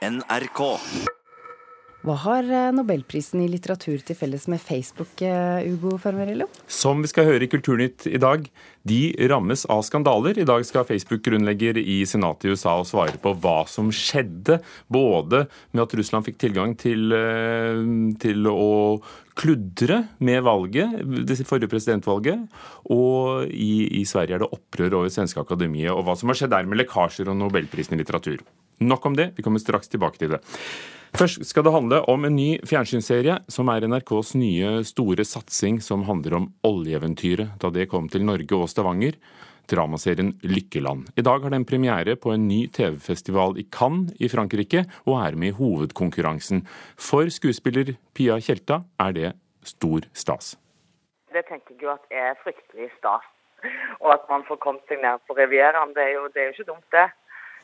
NRK. Hva har eh, nobelprisen i litteratur til felles med Facebook, eh, Ugo Fermarello? Som vi skal høre i Kulturnytt i dag, de rammes av skandaler. I dag skal Facebook-grunnlegger i senatet i USA svare på hva som skjedde. Både med at Russland fikk tilgang til, eh, til å kludre med valget, det forrige presidentvalget, og i, i Sverige er det opprør over Svenske Akademiet, og hva som har skjedd der med lekkasjer og nobelprisen i litteratur. Nok om det, vi kommer straks tilbake til det. Først skal det handle om en ny fjernsynsserie, som er NRKs nye store satsing som handler om oljeeventyret da det kom til Norge og Stavanger. Dramaserien Lykkeland. I dag har den premiere på en ny TV-festival i Cannes i Frankrike, og er med i hovedkonkurransen. For skuespiller Pia Tjelta er det stor stas. Det tenker jeg jo at er fryktelig stas. Og at man får kommet seg ned på Rivieraen, det, det er jo ikke dumt, det.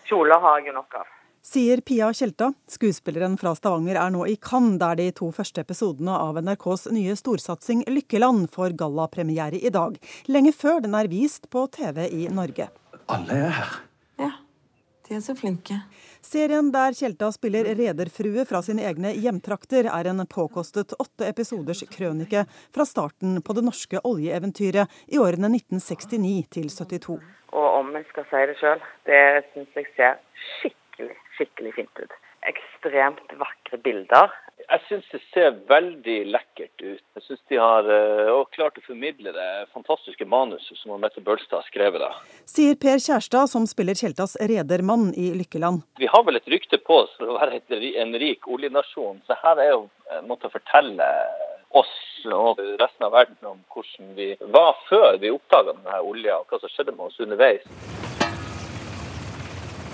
Kjoler har jeg jo nok av. Sier Pia Tjelta. Skuespilleren fra Stavanger er nå i Cannes, der de to første episodene av NRKs nye storsatsing Lykkeland får gallapremiere i dag. Lenge før den er vist på TV i Norge. Alle er her. Ja, de er så flinke. Serien der Tjelta spiller rederfrue fra sine egne hjemtrakter, er en påkostet åtte episoders krønike fra starten på det norske oljeeventyret i årene 1969 til 72. Og om jeg skal si det sjøl, det syns jeg ser skikkelig, skikkelig fint ut. Ekstremt vakre bilder. Jeg syns det ser veldig lekkert ut. Jeg syns de har uh, klart å formidle det fantastiske manuset som Mette Bølstad har skrevet. da. Sier Per Kjærstad, som spiller Tjeltas redermann i Lykkeland. Vi har vel et rykte på oss for å være en rik oljenasjon, så her er jo en måte å fortelle oss og resten av verden om hvordan vi var før vi oppdaga denne olja, og hva som skjedde med oss underveis.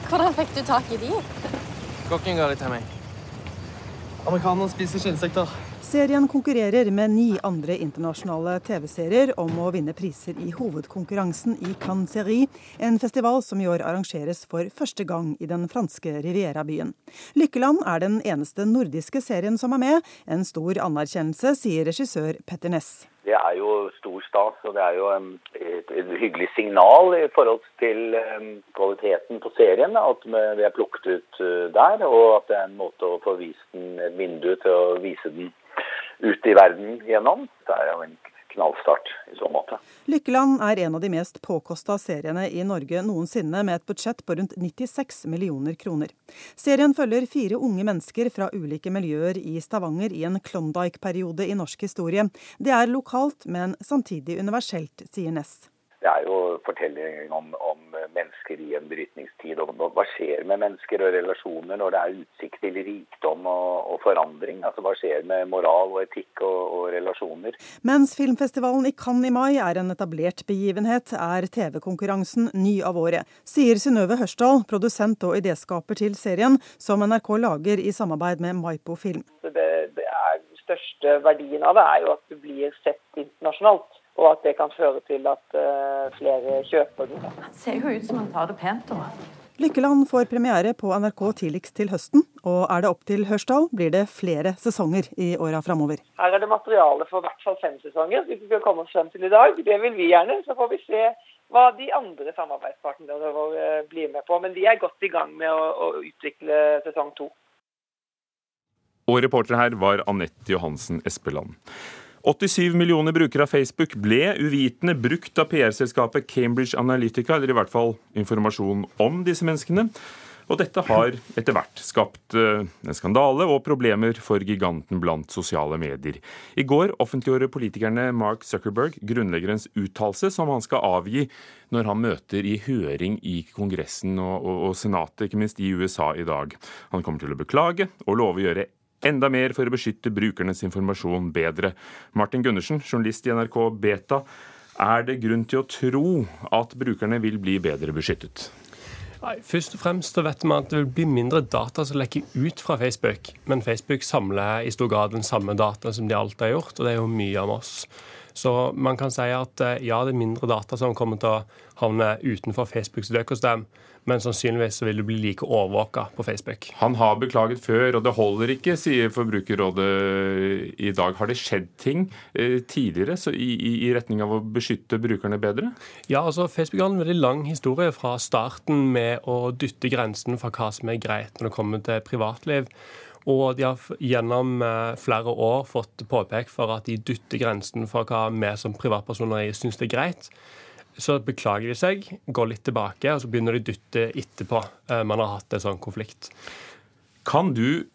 Hvordan fikk du tak i de? Kokken ga de til meg. Amerikanerne spiser skinnsekter. Serien konkurrerer med ni andre internasjonale TV-serier om å vinne priser i hovedkonkurransen i Cannes Serie, en festival som i år arrangeres for første gang i den franske Riviera-byen. Lykkeland er den eneste nordiske serien som er med, en stor anerkjennelse, sier regissør Petter Ness. Det er jo stor stas, og det er jo et, et hyggelig signal i forhold til kvaliteten på serien. At vi er plukket ut der, og at det er en måte å få vist den, et vindu til å vise den ut i verden gjennom. Det er jo en knallstart i så måte. Lykkeland er en av de mest påkosta seriene i Norge noensinne, med et budsjett på rundt 96 millioner kroner. Serien følger fire unge mennesker fra ulike miljøer i Stavanger i en Klondyke-periode i norsk historie. Det er lokalt, men samtidig universelt, sier Ness. Det er jo fortelling om, om, mennesker i en brytningstid. og Hva skjer med mennesker og relasjoner når det er utsikt til rikdom og, og forandring? Altså Hva skjer med moral og etikk og, og, relasjoner? Mens filmfestivalen i Cannes i mai er en etablert begivenhet, er TV-konkurransen ny av året, sier Synnøve Hørsdal, produsent og idéskaper til serien, som NRK lager i samarbeid med Maipo Film. Det, det er, største verdien av det er jo at du blir sett internasjonalt og at det kan føre til at uh, flere kjøper den. Det ser jo ut som han tar det pent. Da. Lykkeland får premiere på NRK tidligst til høsten, og er det opp til Hørsdal, blir det flere sesonger i åra framover. Her er det materiale for i hvert fall fem sesonger, hvis vi skal komme oss frem til i dag. Det vil vi gjerne. Så får vi se hva de andre samarbeidspartnerne våre blir med på. Men de er godt i gang med å, å utvikle sesong to. Og reporter her var Anette Johansen Espeland. 87 millioner brukere av Facebook ble uvitende brukt av PR-selskapet Cambridge Analytica, eller i hvert fall informasjon om disse menneskene. Og dette har etter hvert skapt en skandale og problemer for giganten blant sosiale medier. I går offentliggjorde politikerne Mark Zuckerberg grunnleggerens uttalelse som han skal avgi når han møter i høring i Kongressen og, og, og Senatet, ikke minst i USA i dag. Han kommer til å beklage og love å gjøre enda mer for å beskytte brukernes informasjon bedre. Martin Gundersen, journalist i NRK Beta. Er det grunn til å tro at brukerne vil bli bedre beskyttet? Nei, Først og fremst så vet vi at det vil bli mindre data som lekker ut fra Facebook. Men Facebook samler i stor grad den samme data som de alltid har gjort, og det er jo mye om oss. Så man kan si at eh, ja, det er mindre data som kommer til å havne utenfor Facebooks økosystem, men sannsynligvis så vil du bli like overvåka på Facebook. Han har beklaget før, og det holder ikke, sier Forbrukerrådet i dag. Har det skjedd ting eh, tidligere i, i, i, retning av å beskytte brukerne bedre? Ja, altså Facebook har en veldig lang historie fra starten med å dytte grensen for hva som er greit når det kommer til privatliv. Og de har gjennom eh, flere år fått påpekt for at de dytter grensen for hva vi som privatpersoner syns er greit. Så beklager de seg, går litt tilbake, og så begynner de å dytte etterpå. Eh, man har hatt en sånn konflikt. Kan du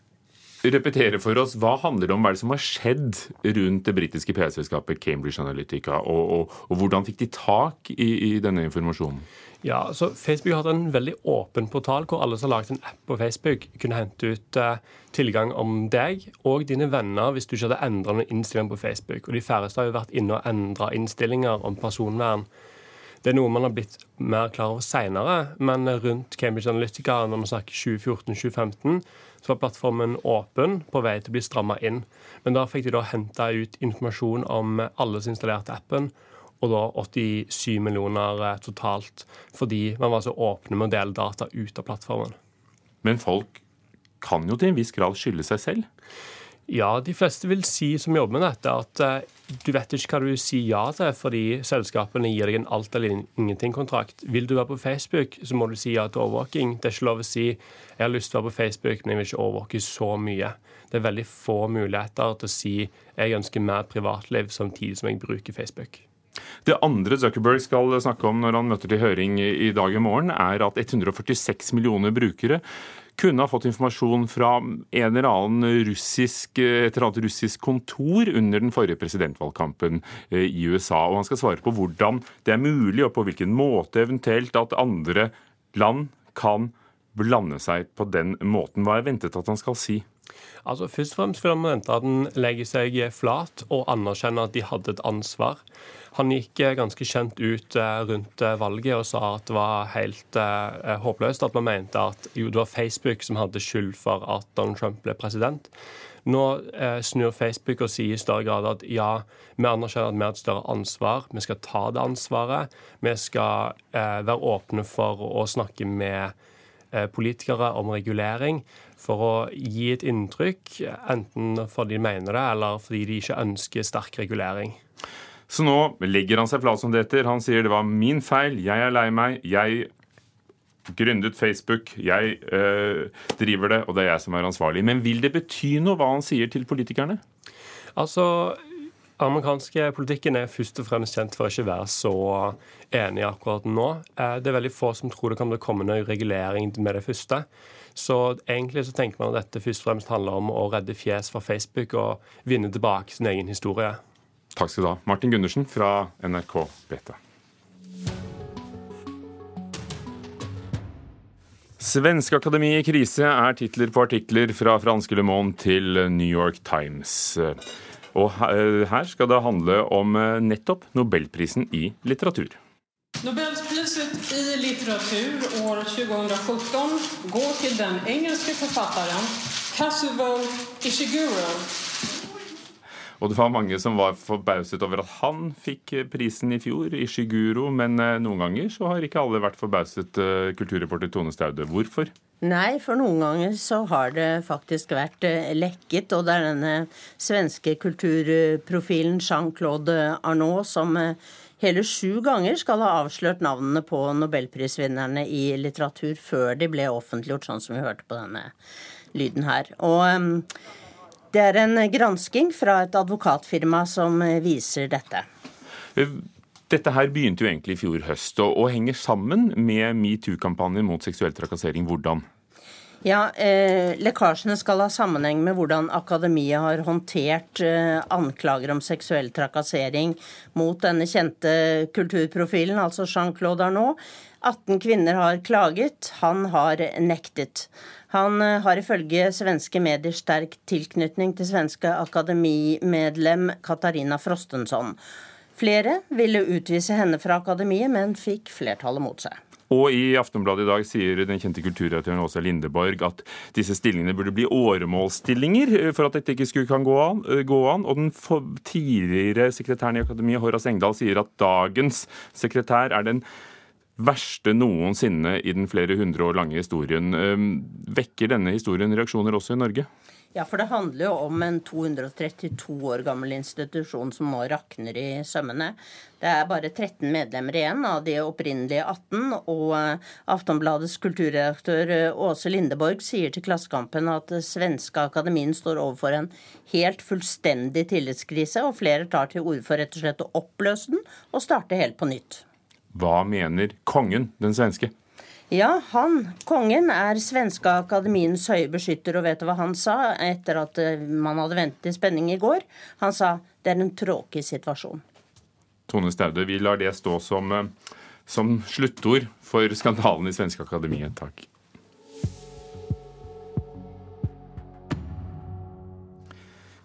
repetere for oss hva handler det om hva er det som har skjedd rundt det britiske PR-selskapet Cambridge Analytica, og, og, og, hvordan fikk de tak i, i denne informasjonen? Ja, så Facebook har hatt en veldig åpen portal hvor alle som har laget en app på Facebook, kunne hente ut uh, tilgang om deg og dine venner hvis du ikke hadde endra noen innstillinger på Facebook. Og De færreste har jo vært inne og endra innstillinger om personvern. Det er noe man har blitt mer klar over seinere, men rundt Cambridge Analytica, når man snakker 2014-2015, så var plattformen åpen, på vei til å bli stramma inn. Men da fikk de da henta ut informasjon om alle som installerte appen, og da 87 millioner eh, totalt, fordi man var så åpne med å dele data ut av plattformen. Men folk kan jo til en viss grad skylde seg selv? Ja, de fleste vil si som jobber med dette, at uh, du vet ikke hva du sier ja til, fordi selskapene gir deg en alt eller ingenting-kontrakt. Vil du være på Facebook, så må du si ja til overvåking. Det er ikke lov å si jeg har lyst til å være på Facebook, men jeg vil ikke overvåke så mye. Det er veldig få muligheter til å si jeg ønsker mer privatliv samtidig som jeg bruker Facebook. Det andre Zuckerberg skal snakke om når han møter til høring i dag i morgen, er at 146 millioner brukere kunne ha fått informasjon fra en eller annen russisk, et eller annet russisk kontor under den forrige presidentvalgkampen eh, i USA. Og han skal svare på hvordan det er mulig, og på hvilken måte eventuelt at andre land kan blande seg på den måten. Hva er ventet at han skal si? Altså Først og fremst vil man vente at han legger seg flat og anerkjenner at de hadde et ansvar. Han gikk eh, ganske kjent ut eh, rundt eh, valget og sa at det var helt håpløst. At man mente at jo, det var Facebook som hadde skyld for at Donald Trump ble president. Nå snur Facebook og sier i større grad at ja, vi anerkjenner at vi har et større ansvar. Vi skal ta det ansvaret. Vi skal være åpne for å snakke med politikere om regulering for å gi et inntrykk, enten fordi de mener det, eller fordi de ikke ønsker sterk regulering. Så nå legger han seg flat, som det heter. Han sier det var min feil, jeg er lei meg, jeg gründet Facebook, jeg øh, driver det, og det er jeg som er ansvarlig. Men vil det bety noe hva han sier til politikerne? Altså, amerikanske politikken er først og fremst kjent for å ikke være så enig akkurat nå. Eh, det er veldig få som tror det kan komme noe regulering med det første. Så egentlig så tenker man at dette først og fremst handler om å redde fjes fra Facebook og vinne tilbake sin egen historie. Takk skal du ha. Martin Gundersen fra NRK Beta. Svenske Akademi i krise er titler på artikler fra franske Le Monde til New York Times. Og her skal det handle om nettopp Nobelprisen i litteratur. Nobelpriset i litteratur år 2017 går til den engelske forfatteren Kazuo Ishiguro og det var mange som var forbauset over at han fikk prisen i fjor, Ishiguro. Men eh, noen ganger så har ikke alle vært forbauset, eh, kulturreporter Tone Staude. Hvorfor? Nei, for noen ganger så har det faktisk vært eh, lekket. Og det er denne svenske kulturprofilen Jean-Claude Arnault som hele sju ganger skal ha avslørt navnene på nobelprisvinnerne i litteratur før de ble offentliggjort, sånn som vi hørte på denne lyden her. Og det er en gransking fra et advokatfirma som viser dette. Dette her begynte jo egentlig i fjor høst, og, og henger sammen med metoo-kampanjen mot seksuell trakassering. Hvordan? Ja, eh, Lekkasjene skal ha sammenheng med hvordan akademiet har håndtert eh, anklager om seksuell trakassering mot denne kjente kulturprofilen, altså Jean-Claude Arnault. 18 kvinner har klaget, han har nektet. Han eh, har ifølge svenske medier sterk tilknytning til svenske akademimedlem Katarina Frostensson. Flere ville utvise henne fra akademiet, men fikk flertallet mot seg. Og i Aftenbladet i dag sier den kjente kulturredaktøren Åsa Lindeborg at disse stillingene burde bli åremålsstillinger eh, for at dette ikke skulle kan gå an. Eh, gå an. Og den tidligere sekretæren i Akademiet, Horace Engdahl, sier at dagens sekretær er den verste noensinne i den flere hundre år lange historien. Eh, vekker denne historien reaksjoner også i Norge? Ja, for det handler jo om en 232 år gammel institusjon som nå rakner i sømmene. Det er bare 13 medlemmer igjen av de opprinnelige 18, og eh, Aftonbladets kulturredaktør eh, Åse Lindeborg sier til Klassekampen at svenske akademien står overfor en helt fullstendig tillitskrise, og flere tar til orde for rett og slett å oppløse den og starte helt på nytt. Hva mener kongen, den svenske? Ja, han, kongen, er svenske akademiens høye beskytter, og vet du hva han sa etter at eh, man hadde ventet i spenning i går? Han sa det er en tråkig situasjon. Tone Staude, vi lar det stå som, eh, som sluttord for skandalen i Svenske Akademiet. Takk.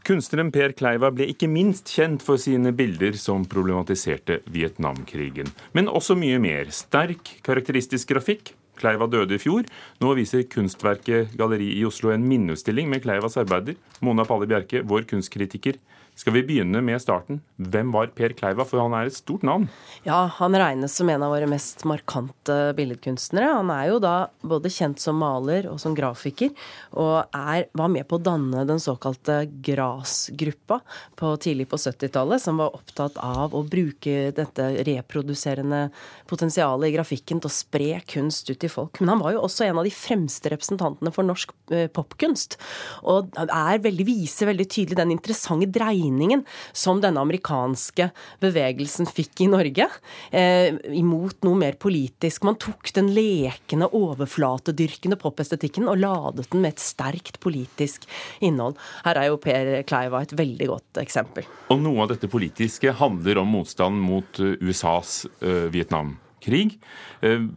Kunstneren Per Kleiva ble ikke minst kjent for sine bilder som problematiserte Vietnamkrigen. Men også mye mer. Sterk, karakteristisk grafikk. Kleiva døde i fjor. Nå viser Kunstverket Galleri i Oslo en minneutstilling med Kleivas arbeider. Mona Palle Bjerke, vår kunstkritiker, skal vi begynne med starten? Hvem var Per Kleiva, for han er et stort navn? Ja, han regnes som en av våre mest markante billedkunstnere. Han er jo da både kjent som maler og som grafiker, og er, var med på å danne den såkalte GRAS-gruppa på, tidlig på 70-tallet, som var opptatt av å bruke dette reproduserende potensialet i grafikken til å spre kunst ut til folk. Men han var jo også en av de fremste representantene for norsk eh, popkunst, og er veldig, viser veldig tydelig den interessante dreiningen dreiningen som denne amerikanske bevegelsen fikk i Norge, eh, imot noe mer politisk. Man tok den lekende, overflatedyrkende popestetikken og ladet den med et sterkt politisk innhold. Her er jo Per Kleiva et veldig godt eksempel. Og noe av dette politiske handler om motstand mot eh, USAs uh, Vietnamkrig. Uh,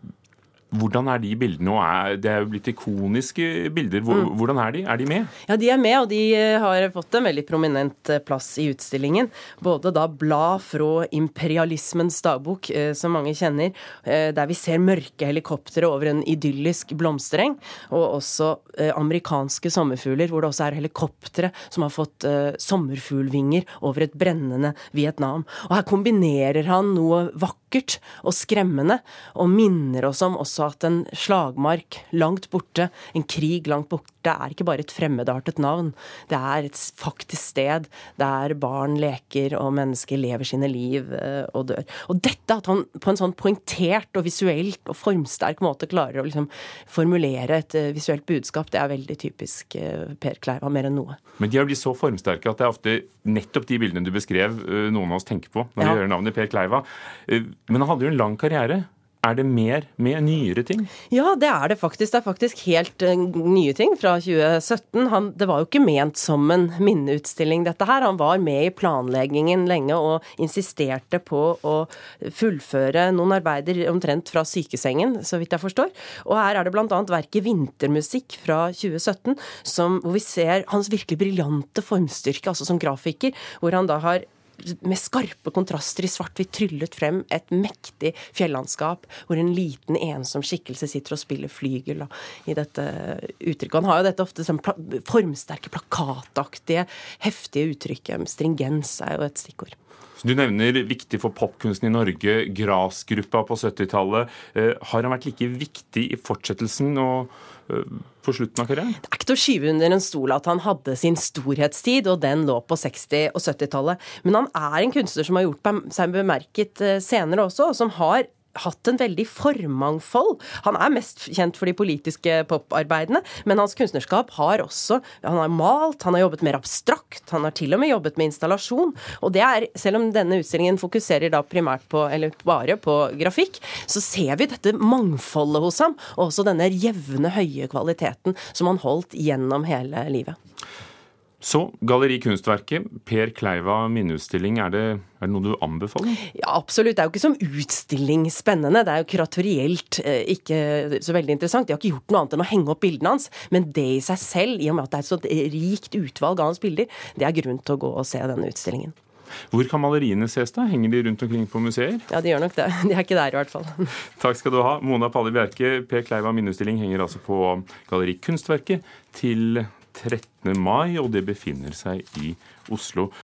hvordan er de bildene? Og det er jo blitt ikoniske bilder. Mm. Hvordan er de? Er de med? Ja, de er med, og de eh, har fått en veldig prominent eh, plass i utstillingen. Både da blad fra imperialismens dagbok, eh, som mange kjenner, der vi ser mørke helikoptre over en idyllisk blomstereng, og også amerikanske sommerfugler, hvor det også er helikoptre som har fått sommerfuglvinger over et brennende Vietnam. Og her kombinerer han noe vakkert og skremmende, og minner oss om også at en slagmark langt borte, en krig langt borte, er ikke bare et fremmedartet navn. Det er et faktisk sted der barn leker og mennesker lever sine liv eh, og dør. Og dette at han på en sånn poengtert og visuelt og formsterk måte klarer å liksom formulere et eh, visuelt budskap, det er veldig typisk eh, Per Kleiva, mer enn noe. Men de har blitt så formsterke at det er ofte nettopp de bildene du beskrev, noen av oss tenker på når vi hører navnet Per Kleiva. Men han hadde jo en lang karriere. Er det mer med nyere ting? Ja, det er det faktisk. Det er faktisk helt uh, nye ting fra 2017. Han, det var jo ikke ment som en minneutstilling, dette her. Han var med i planleggingen lenge og insisterte på å fullføre noen arbeider omtrent fra sykesengen, så vidt jeg forstår. Og her er det bl.a. verket 'Vintermusikk' fra 2017, som, hvor vi ser hans virkelig briljante formstyrke, altså som grafiker, hvor han da har med skarpe kontraster i svart-hvitt tryllet frem et mektig fjellandskap hvor en liten, ensom skikkelse sitter og spiller flygel da, i dette uttrykket. Han har jo dette ofte sånn pla formsterke, plakataktige, heftige uttrykket. Stringens er jo et stikkord. Du nevner viktig for popkunsten i Norge, Grasgruppa på 70-tallet. Eh, har han vært like viktig i fortsettelsen? og på slutten av karrieren? Det er ikke til å skyve under en stol at han hadde sin storhetstid, og den lå på 60- og 70-tallet. Men han er en kunstner som har gjort seg bemerket eh, senere også, og som har hatt en veldig formangfold. Han er mest kjent for de politiske poparbeidene, men hans kunstnerskap har også Han har malt, han har jobbet mer abstrakt, han har til og med jobbet med installasjon. Og det er, selv om denne utstillingen fokuserer da primært på, eller bare på grafikk, så ser vi dette mangfoldet hos ham, og også denne jevne, høye kvaliteten som han holdt gjennom hele livet. Så Galleri Kunstverket, Per Kleiva minneutstilling, er det, er det, noe du anbefaler? Ja, absolutt. Det er jo ikke som utstilling spennende. Det er jo kuratorielt eh, ikke så veldig interessant. De har ikke gjort noe annet enn å henge opp bildene hans. Men det i seg selv, i og med at det er et så rikt utvalg av hans bilder, det er grunn til å gå og se denne utstillingen. Hvor kan maleriene ses, da? Henger de rundt omkring på museer? Ja, de gjør nok det. De er ikke der, i hvert fall. Takk skal du ha. Mona Palle Bjerke, Per Kleiva minneutstilling henger altså på Galleri Kunstverket til 13. mai, og det befinner seg i Oslo.